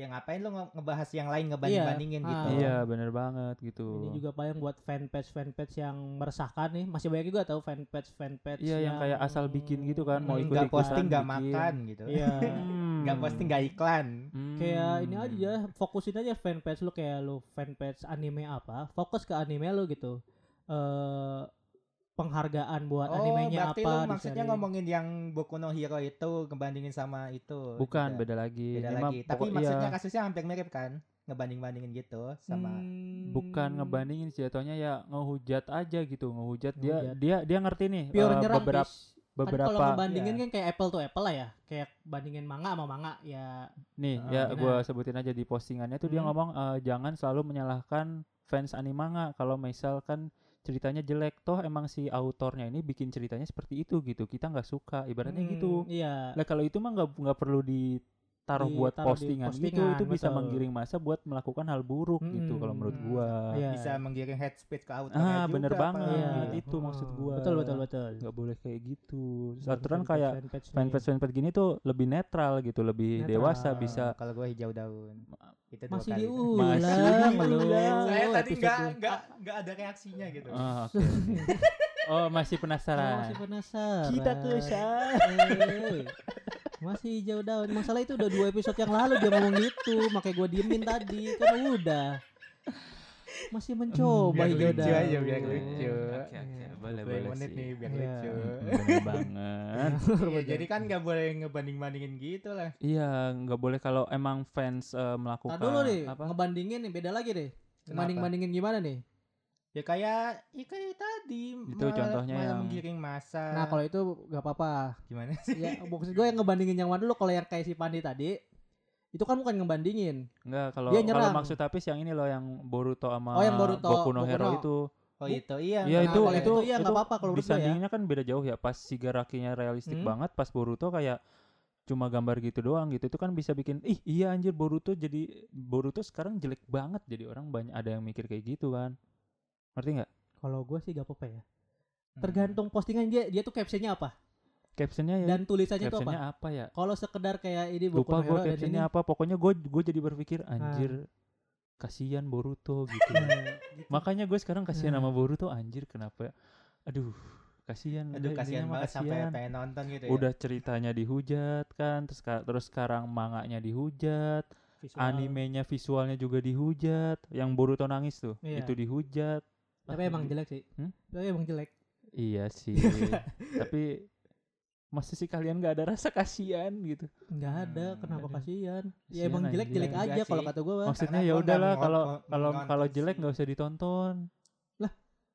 ya ngapain lu nge- ngebahas yang lain ngebanding-bandingin Iya. gitu Ah. Iya, bener banget gitu. Ini juga paling buat fanpage fanpage yang meresahkan nih. Masih banyak juga tahu fanpage fanpage Iya, yang kayak asal bikin gitu kan, mau Hmm, ikut nggak posting nggak bikin. makan gitu Iya. Hmm. nggak posting nggak iklan kayak ini Hmm. aja fokusin aja fanpage lu kayak lu fanpage anime apa fokus ke anime lu gitu eh penghargaan buat oh animenya berarti apa lu maksudnya ngomongin yang Boku no Hero itu ngebandingin sama itu Bukan, Tidak. beda lagi. beda Ini lagi tapi pokok- maksudnya iya, kasusnya hampir mirip kan ngebanding-bandingin gitu sama Hmm, bukan ngebandingin sih jatuhnya ya ngehujat aja gitu, ngehujat dia Ngehujat. dia dia ngerti nih pure eh, nyerang beberapa Pis. Kan beberapa kalau ngebandingin Iya. kan kayak apple to apple lah ya kayak bandingin manga sama manga ya nih Ah, ya gua sebutin aja di postingannya tuh dia Hmm. ngomong eh, jangan selalu menyalahkan fans animanga kalau misalkan ceritanya jelek. Toh emang si autornya ini bikin ceritanya seperti itu gitu. Kita nggak suka. Ibaratnya Hmm, gitu iya. Lah kalau itu mah nggak nggak perlu ditaruh buat Ditaruh di postingan, gitu, postingan, itu bisa betul. menggiring masa buat melakukan hal buruk gitu kalau menurut Hmm. gua. Iya. bisa menggiring head speed ke auto Ah, bener banget. Iya. Itu maksud Hmm, gua. betul betul betul Nggak boleh kayak gitu. Aturan kayak fanpage fanpage fanpage gini tuh lebih netral gitu, lebih Netral. dewasa bisa. kalau gue hijau daun itu dua masih kali. diulang Masih diulang. saya tadi nggak nggak nggak ada reaksinya gitu Ah, oke. oh masih Oh, penasaran. masih penasaran Kita. Eh, masih jauh daun masalah itu udah dua episode yang lalu dia ngomong gitu makanya gue diemin tadi kan udah masih mencoba biar hijau lucu daun aja, biar lucu. Oke oke, boleh 20 boleh menit sih. nih biar Iya. lucu Bener banget. Iya, jadi kan nggak boleh ngebanding-bandingin gitu lah Iya, nggak boleh kalau emang fans eh, melakukan Tar dulu deh apa? ngebandingin nih beda lagi deh Kenapa? banding bandingin gimana nih ya kayak ya kayak tadi Itu malah- contohnya malah yang- menggiring masa nah kalau itu gak apa-apa gimana sih ya maksud gue yang ngebandingin yang mana dulu kalau yang kayak si Pandi tadi itu kan bukan ngebandingin Enggak, kalau Dia kalau maksud Tapis yang ini loh yang Boruto sama Oh, yang Boruto, Boku no Boku Hero no. itu. oh itu iya Iya Nah, itu itu itu iya nggak apa-apa kalau gua ya. kan beda jauh ya. Pas Shigaraki-nya realistik Hmm. banget, pas Boruto kayak cuma gambar gitu doang gitu. Itu kan bisa bikin ih iya anjir Boruto jadi Boruto sekarang jelek banget jadi orang banyak ada yang mikir kayak gitu kan. Ngerti nggak? kalau gue sih gak apa-apa ya Hmm. tergantung postingan dia dia tuh captionnya apa Captionnya ya dan tulisannya itu apa captionnya apa? ya? kalau sekedar kayak ini Lupa gue captionnya ini apa. Pokoknya gue gue jadi berpikir anjir kasihan Boruto gitu. Nah, gitu. Makanya gue sekarang kasihan Nah. sama Boruto anjir kenapa? Aduh, kasihan. aduh udah, kasihan banget sampai kasihan. pengen nonton gitu ya Udah ceritanya dihujat kan, terus terus sekarang manganya dihujat, Visual. animenya visualnya juga dihujat, yang Boruto nangis tuh, Iya. itu dihujat. Tapi emang jelek sih Hmm? tapi emang jelek Iya sih. Tapi masa sih kalian gak ada rasa kasihan gitu? nggak ada Hmm, kenapa aduh. kasihan ya emang jelek jelek aja kalau kata gue Maksudnya ya nggak udahlah kalau kalau kalau jelek nggak usah ditonton.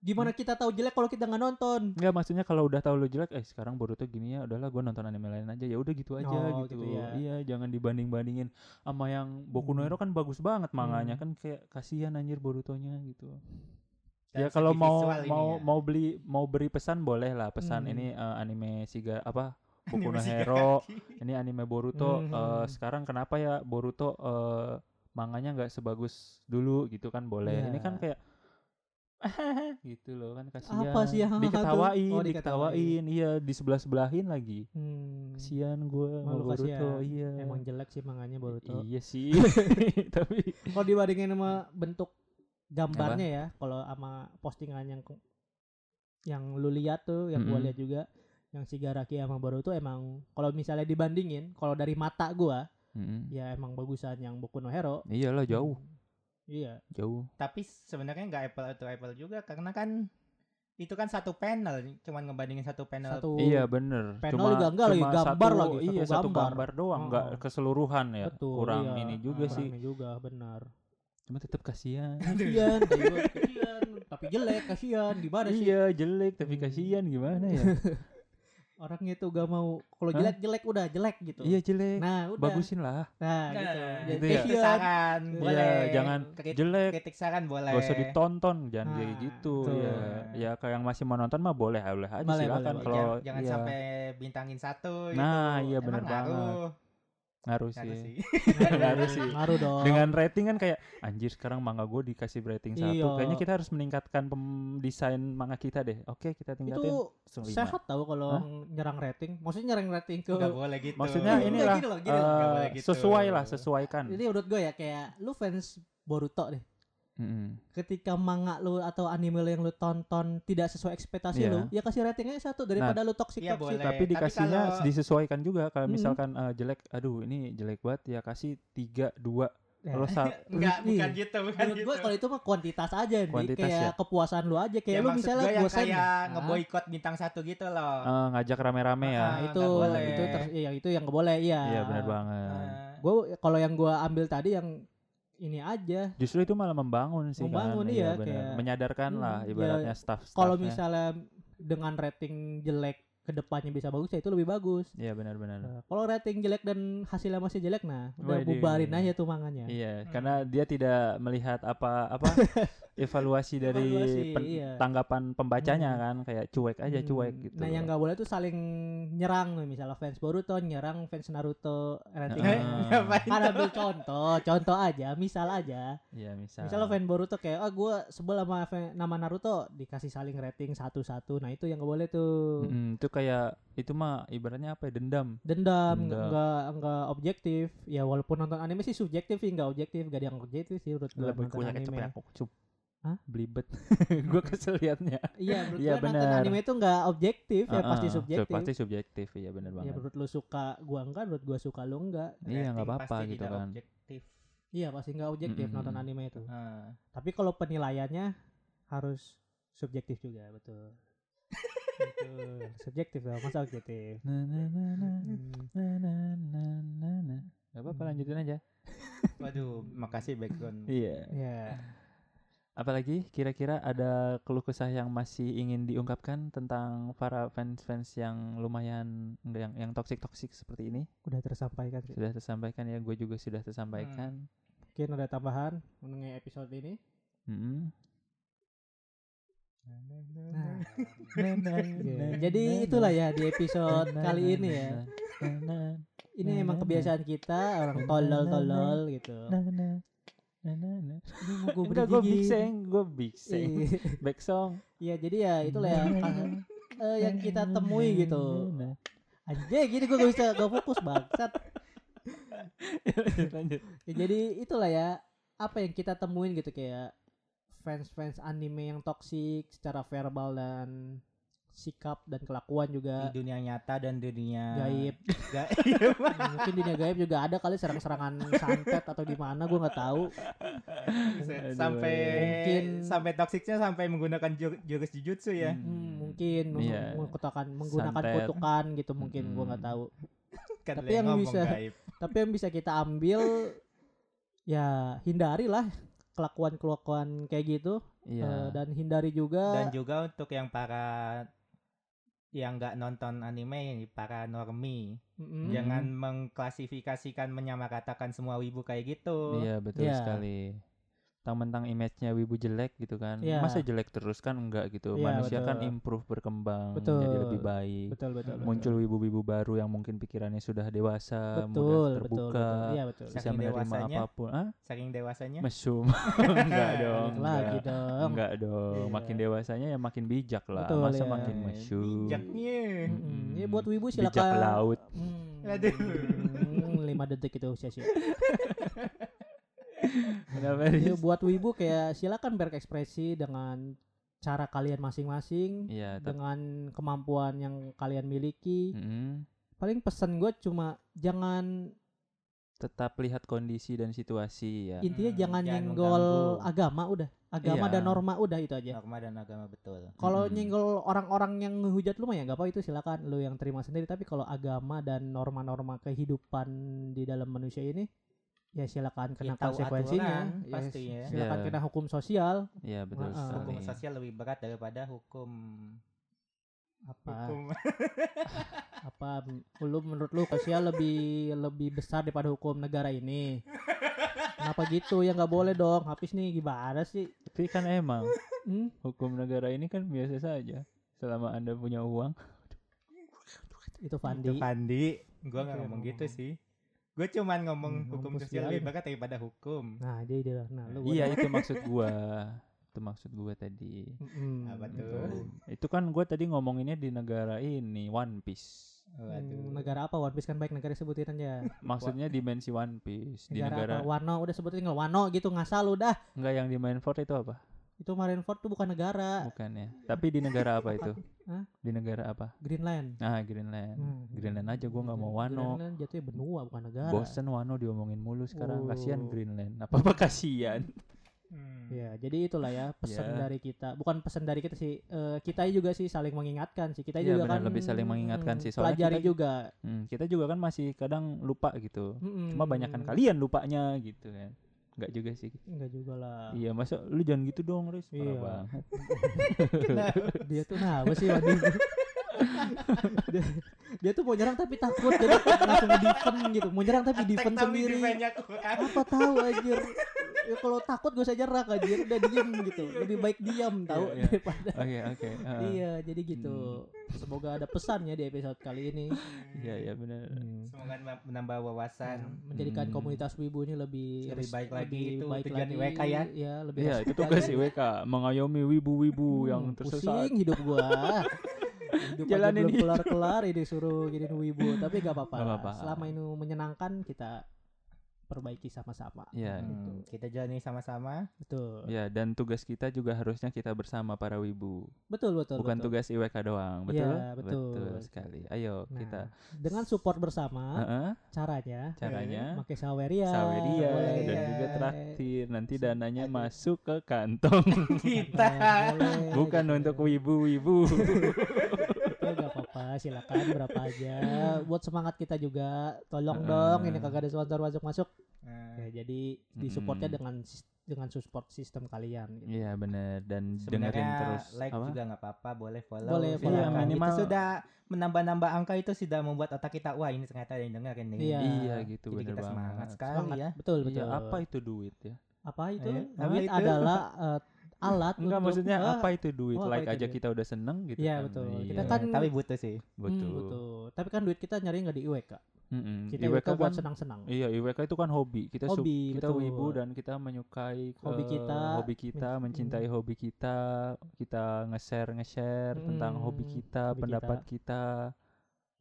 gimana kita tahu jelek kalau kita nggak nonton Enggak maksudnya kalau udah tahu lu jelek, eh sekarang Boruto gini ya, udahlah gue nonton anime lain aja. Ya udah gitu aja Oh, gitu. gitu ya. Iya, jangan dibanding-bandingin sama yang Boku no Hmm. Hero kan bagus banget manganya Hmm. kan kayak kasihan anjir Borutonya gitu. Ya dari kalau mau mau ya. mau beli mau beri pesan boleh lah pesan Hmm. ini eh, anime Siga apa Boku no Hero ini anime Boruto Hmm. eh, sekarang kenapa ya Boruto eh, manganya nggak sebagus dulu gitu kan boleh ini kan Ya. kayak gitu loh kan kasihan Apa sih yang diketawain Oh, diketawain iya di sebelah sebelahin lagi Hmm. kasihan gue Malu Boruto kasihan. iya Emang jelek sih manganya Boruto. iya sih tapi Kalau dibandingin sama bentuk gambarnya ya, kalau sama postingan yang yang lu lihat tuh, yang gua Mm-mm. lihat juga, yang Shigaraki sama Boruto emang kalau misalnya dibandingin, kalau dari mata gua, Mm-mm. ya emang bagusan yang Boku no Hero. iyalah jauh Iya. jauh Tapi sebenarnya nggak apple to apple juga karena kan itu kan satu panel, cuman ngebandingin satu panel. Satu Iya bener. panel juga enggak lagi, gambar satu, lagi, Iya satu satu gambar. gambar doang, enggak Oh. keseluruhan ya. betul. Kurang iya. ini juga Ah, sih. kurangnya juga benar. Cuma tetap kasihan. Kasihan, kayak tapi jelek, kasihan. Gimana sih? iya jelek tapi Hmm. kasihan gimana ya? Orangnya tuh gak mau kalau jelek jelek udah jelek gitu. iya jelek. Nah, udah. Bagusin lah. Nah, Nah, gitu. gitu Jadi ya. kritik kasihan. saran Iya, boleh. jangan jelek. kritik saran boleh. Gak usah ditonton, jangan kayak Nah, gitu betul. ya. Ya kayak yang masih mau nonton mah boleh, boleh aja Boleh, silakan kalau jangan, jangan iya, sampai bintangin satu Nah, gitu. iya bener banget. Ngaruh. sih. Ngaruh sih. Ngaruh dong. Dengan rating kan kayak anjir sekarang manga gue dikasih rating satu. Iya. Kayaknya kita harus meningkatkan desain manga kita deh. Oke, kita tingkatin itu sehat tahu kalau Hah? nyerang rating. Maksudnya nyerang rating ke Nggak boleh gitu. Maksudnya inilah gini loh, gini boleh gitu. sesuai lah, sesuaikan. Jadi menurut gue ya kayak lu fans Boruto deh. Mm-mm. Ketika manga lu atau anime lu yang lu tonton tidak sesuai ekspektasi Iya. lu, ya kasih ratingnya satu daripada lu toxic Iya, toxic. boleh. Tapi Tapi dikasihnya kalau- disesuaikan juga. Kalau Mm. misalkan eh, jelek, aduh ini jelek banget ya kasih tiga dua. Kalau sa- Enggak, Iya. bukan gitu, bukan Menurut gitu. gue kalau itu mah kuantitas aja nih, Kuantitas kayak ya. kepuasan lu aja kayak ya, lu misalnya gue bosan nih. kayak Hah? ngeboikot bintang satu gitu loh. eh, ngajak rame-rame ya. Ah, Nah, itu itu ter, ya, itu yang boleh iya. Iya benar banget. Eh, Gue kalau yang gua ambil tadi yang ini aja. Justru itu malah membangun sih Membangun, kan. iya, benar. kayak- Menyadarkan lah Hmm, ibaratnya ya, staff Kalau misalnya dengan rating jelek ke depannya bisa bagus ya itu lebih bagus. Iya benar-benar. Nah, kalau rating jelek dan hasilnya masih jelek nah udah bubarin aja tuh manganya. Iya, Hmm. karena dia tidak melihat apa apa evaluasi dari Evaluasi, pen- iya. tanggapan pembacanya Hmm. kan kayak cuek aja Hmm, cuek gitu. Nah, yang nggak boleh tuh saling nyerang nih, misalnya fans Boruto nyerang fans Naruto rating. Heeh. ngapain kan ambil contoh, contoh aja, misal aja. Iya, misal. Misalnya fan Boruto kayak, ah gue sebel sama fan- nama Naruto, dikasih saling rating satu-satu. Nah itu yang gak boleh tuh. Mm-mm, itu kayak itu mah ibaratnya apa ya dendam. Dendam, Dendam. nggak nggak nggak objektif. Ya walaupun nonton anime sih subjektif sih, nggak objektif, gak ada yang objektif sih menurut gue Lebih punya ya, aku cup. Hah? Belibet. gue kesel liatnya. Iya, menurut Iya, gue nonton bener. anime itu nggak objektif, ya Ah, pasti ah, subjektif. Pasti subjektif, iya benar Ya banget. menurut lu suka gua enggak, menurut gua suka lu enggak. Iya, nggak apa-apa pasti gitu tidak kan. Objektif. Iya pasti nggak objektif Mm-mm. nonton anime itu. Ah. Tapi kalau penilaiannya harus subjektif juga, betul. betul. Subjektif dong, masa objektif. Na, na, na, na, Hmm. na, na, na, na, na. Gak apa-apa Hmm. lanjutin aja. Waduh, makasih background. Iya. Ya. Apalagi kira-kira ada keluh kesah yang masih ingin diungkapkan tentang para fans-fans yang lumayan yang yang toksik-toksik seperti ini? udah tersampaikan sih. Sudah tersampaikan ya, gue juga sudah tersampaikan. Mungkin ada tambahan mengenai episode ini. Nah, ya, jadi itulah ya di episode kali ini ya. Ini emang kebiasaan kita orang tolol-tolol gitu. Ini mau gue Enggak, gue big seng, gue big seng. Back song. Iya, jadi ya itulah ya eh, yang kita temui gitu. Anjay, gini gue gak bisa gak fokus bangsat. Lanjut. Ya, jadi itulah ya apa yang kita temuin gitu kayak fans-fans anime yang toksik secara verbal dan sikap dan kelakuan Di juga dunia nyata dan dunia gaib. Gaib. Mungkin dunia gaib juga ada kali serang-serangan santet atau di mana gue nggak tahu. Sampai Mungkin- sampai toksiknya sampai menggunakan jur- jurus jujutsu ya. Hmm, mungkin meng- Iya. mengkutukan menggunakan Santet. kutukan gitu mungkin gue nggak tahu. Kan Tapi yang ngomong bisa- gaib. Tapi yang bisa kita ambil ya hindari lah kelakuan-kelakuan kayak gitu Iya. dan hindari juga Dan juga untuk yang para yang nggak nonton anime para normi Mm-mm. jangan mengklasifikasikan menyamaratakan semua wibu kayak gitu Iya, betul Iya. sekali. Mentang-mentang image-nya wibu jelek gitu kan. Iya. Masa jelek terus kan enggak gitu. Iya, Manusia kan betul. improve berkembang Betul. menjadi lebih baik. betul betul betul. Muncul wibu-wibu baru yang mungkin pikirannya sudah dewasa, mudah betul betul terbuka, betul. Betul. bisa Saking menerima dewasanya. apa pun. Ah, Saking dewasanya. mesum. enggak dong. Lagi enggak. dong. Enggak dong. Iya. Makin dewasanya ya makin bijak lah. Betul, Masa iya. makin mesum. Bijaknya. Mm-mm. Ya buat wibu Bijak silakan. laut. Hmm. Aduh. Hmm, lima detik itu sia-sia. Ya, buat wibu kayak silakan berekspresi dengan cara kalian masing-masing tapi dengan kemampuan yang kalian miliki. Mm-mm. Paling pesan gue cuma jangan tetap lihat kondisi dan situasi ya. intinya Hmm, jangan jangan nyenggol mengganggu. agama udah. Agama Iya. dan norma udah itu aja. Norma dan agama betul. Kalau Mm-mm. nyenggol orang-orang yang ngehujat lu mah ya gak apa itu silakan lu yang terima sendiri tapi kalau agama dan norma-norma kehidupan di dalam manusia ini ya silakan kena Ya, konsekuensinya Ya, pasti ya. silakan Iya. kena hukum sosial Iya betul sekali. Hukum sosial lebih berat daripada hukum apa hukum apa lu menurut lu sosial lebih lebih besar daripada hukum negara ini kenapa gitu ya nggak boleh dong habis nih gimana sih Tapi kan emang hmm? hukum negara ini kan biasa saja selama anda punya uang. itu Itu Fandi Fandi. Gua nggak ngomong. gitu sih. Gue cuman ngomong Hmm, hukum sosial lebih ini. berat daripada hukum. nah jadi dia nah lu Iya itu maksud gua. Itu maksud gua tadi. Mm-mm. Apa tuh? Itu kan gua tadi ngomonginnya di negara ini One Piece. Hmm, Waduh. negara apa One Piece kan baik negara sebutin aja Maksudnya dimensi One Piece di negara, negara apa Wano udah sebutin tinggal Wano gitu ngasal udah enggak yang di Marineford itu apa? Itu Marineford tuh bukan negara Bukan ya. Tapi di negara apa itu? Hah? Di negara apa? Greenland Ah, Greenland. Hmm. Greenland aja gua nggak mau Wano. Greenland jatuhnya benua bukan negara Bosen Wano diomongin mulu sekarang. Kasihan Oh. Greenland. Apa-apa kasihan. Hmm. Ya, jadi itulah ya pesan Ya. dari kita. Bukan pesan dari kita sih. eh, kita juga sih saling mengingatkan sih. Kita Iya, juga benar, kan lebih saling mengingatkan mm, sih. Soalnya Pelajari kita- juga. Hmm, kita juga kan masih kadang lupa gitu. Mm-mm. Cuma banyakkan kalian lupanya gitu kan. Enggak juga sih. Enggak juga lah. Iya, masa lu jangan gitu dong, Riz. Parah Iya. banget. Dia tuh nah apa sih Wadi? dia, dia tuh mau nyerang tapi takut jadi langsung defend gitu. Mau nyerang tapi defend sendiri. Apa tahu anjir. Ya kalau takut gue saja rak anjir udah diem gitu. Lebih baik diam tahu Iya, iya. daripada Oke, oke. heeh. Iya, jadi gitu. Semoga ada pesannya di episode kali ini. Iya, iya benar. Semoga menam- menambah wawasan. menjadikan Hmm. komunitas wibu ini lebih Lebih baik lagi lebih itu baik tujuan lagi, IWK ya. ya lebih Iya, respect itu tugas. IWK mengayomi wibu-wibu Hmm, yang tersesat. pusing hidup gua hidup aja Jalanin belum hidup. kelar-kelar ini suruh gini wibu tapi gak apa-apa. selama ini menyenangkan kita perbaiki sama-sama Iya. Hmm, kita jalani sama-sama. betul Ya, dan tugas kita juga harusnya kita bersama para wibu. betul betul Bukan betul. tugas IWK doang, betul? Iya, betul. sekali. Ayo Nah, kita dengan support bersama Heeh, caranya caranya pakai saweria Saweria boleh. dan juga traktir. Nanti dananya masuk ke kantong. Kita. Boleh, Bukan gitu. untuk wibu-wibu. apa-apa silakan berapa aja buat semangat kita juga tolong Heeh. dong ini kagak ada sponsor masuk masuk Nah, ya jadi disupportnya Mm-mm. dengan dengan support sistem kalian gitu. Iya benar dan dengerin Sebenarnya terus like apa? juga nggak apa-apa, boleh follow. Boleh follow. Iya, minimal- Itu sudah menambah-nambah angka itu sudah membuat otak kita wah ini ternyata ada yang dengerin nih. Iya. Iya gitu Jadi kita banget. semangat sekali semangat ya. betul Iya, betul apa itu duit ya? apa itu Eh, apa duit itu? adalah eh, alat Enggak untuk- maksudnya Ah, apa itu duit? oh, like itu aja duit? kita udah seneng gitu Iya, kan. betul. Iya. Kita Iya, kan- tapi butuh sih. hmm, betul. betul tapi kan duit kita nyari nggak di IWK Mm-mm. kita IWK IWK buat kan- senang-senang Iya, IWK itu kan hobi. Kita sub- Hobi, kita betul. wibu dan kita menyukai Hobi kita, hobi kita, men- mencintai hobi kita, kita nge-share nge-share tentang hobi Hmm, kita, hobi pendapat kita.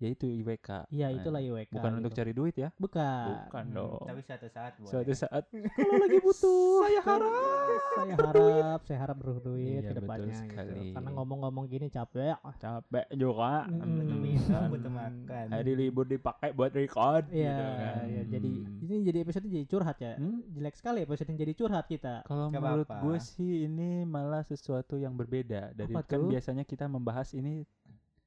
Yaitu IWK. iya Nah, itulah IWK Bukan untuk gitu. cari duit ya. bukan Bukan Hmm, dong. Tapi suatu saat boleh. Suatu saat kalau lagi butuh saya harap saya harap saya harap berduit Iya, ke betul depannya gitu sekali. karena ngomong-ngomong gini capek capek juga. Hmm. Butuh minum, butuh makan. Hari libur dipakai buat record Iya, gitu kan. ya, jadi Hmm. ini jadi episode jadi curhat ya. Hmm? Jelek sekali episode yang jadi curhat kita. Kalau menurut gue sih ini malah sesuatu yang berbeda dari Apa kan tuh? biasanya kita membahas ini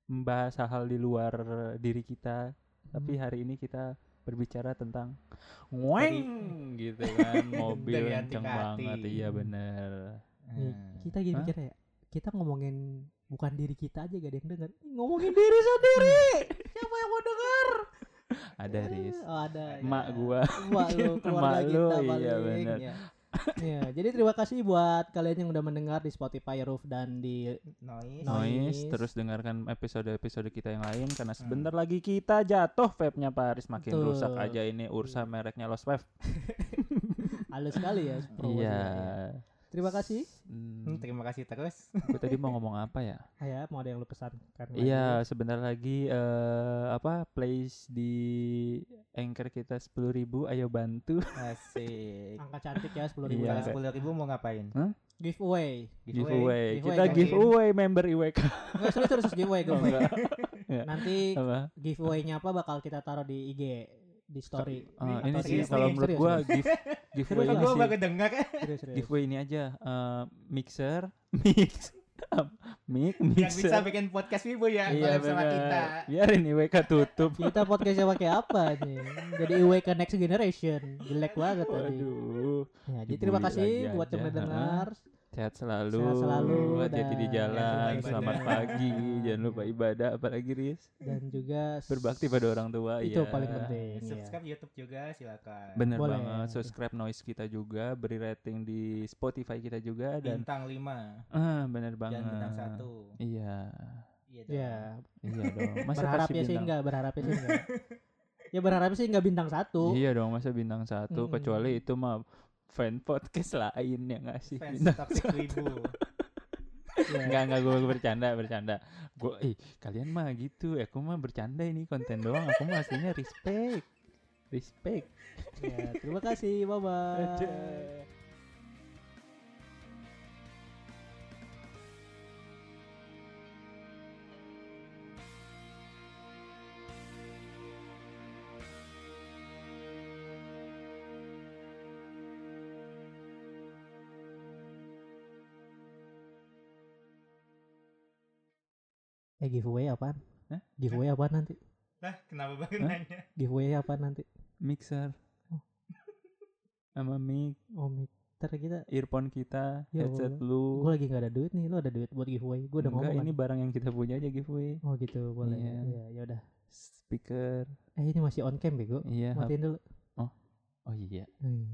membahas hal-hal di luar diri kita, tapi Hmm. hari ini kita berbicara tentang ngweng gitu kan, mobil kenceng banget, iya bener. Hmm. kita gini mikirnya ya. Kita ngomongin bukan diri kita aja gak ada yang denger. Ngomongin diri sendiri. Siapa yang mau denger? Ada Riz, Oh, ada. emak ya. gua, Emak lu, keluarga Emak lu, kita iya, paling. bener. ya. Ya, jadi terima kasih buat kalian yang udah mendengar di Spotify Roof dan di Noise. Noise. Terus dengarkan episode-episode kita yang lain karena sebentar lagi kita jatuh vape-nya Paris makin Betul. rusak aja ini Ursa mereknya Lost Wave. halus sekali ya. promosinya. Iya. Terima kasih. Hmm, Hmm, terima kasih terus. gue tadi mau ngomong apa ya? Ah, ya, mau ada yang lu pesan kan? Iya, sebentar lagi eh apa place di anchor kita 10.000 ayo bantu Asik. Angka cantik ya 10 ribu. Iya. Sepuluh ribu mau ngapain? Giveaway. giveaway. Giveaway Kita kan? giveaway member IWK. Enggak serius serius giveaway Oh, giveaway. Nanti giveaway-nya apa bakal kita taruh di IG di story. Atau ini sih kalau menurut Serius, gua serius. give giveaway ini Gue sih baru dengar. Giveaway ini aja eh, mixer mix mic Yang mixer bisa bikin podcast wibu ya. iya sama kita. biarin IWK tutup Kita podcastnya pakai apa nih? Jadi ke next generation. Jelek banget tadi. waduh Ya, jadi terima kasih lagi buat yang aja, udah dengar. Sehat selalu Sehat selalu, hati-hati di jalan selamat pagi jangan lupa ibadah apalagi Riz dan juga berbakti pada orang tua itu iya. paling penting. ya. Subscribe YouTube juga silakan. Bener Boleh. banget, subscribe noise kita juga, beri rating di Spotify kita juga dan Bintang 5 ah bener banget. dan bintang 1. Iya, Iya dong. Ya, iya dong. Masa berharap kasih ya sih enggak, berharapnya sih enggak. ya berharap sih enggak bintang satu. Iya dong, masa bintang satu Mm-mm. kecuali itu mah fan podcast lain yang ngasih Fans bintang toxic wibu. Ya. Enggak enggak gue bercanda bercanda. Gue eh kalian mah gitu, aku mah bercanda ini konten doang. Aku mah aslinya respect, respect. Ya, terima kasih. Bye Eh giveaway apaan? Hah? Giveaway apaan nanti? Lah, kenapa Hah? nanya? Giveaway apaan nanti? Mixer. Oh. Sama mic, Oh, miter kita. earphone kita, Ya headset lu. Gue lagi nggak ada duit nih. Lo ada duit buat giveaway? Gue udah Enggak, ngomong. ini kan? barang yang kita punya aja giveaway. Oh gitu, boleh. Iya. Ya, ya udah. Speaker. Eh ini masih on cam bego. Iya. Matiin dulu. Oh iya. Oh, iya.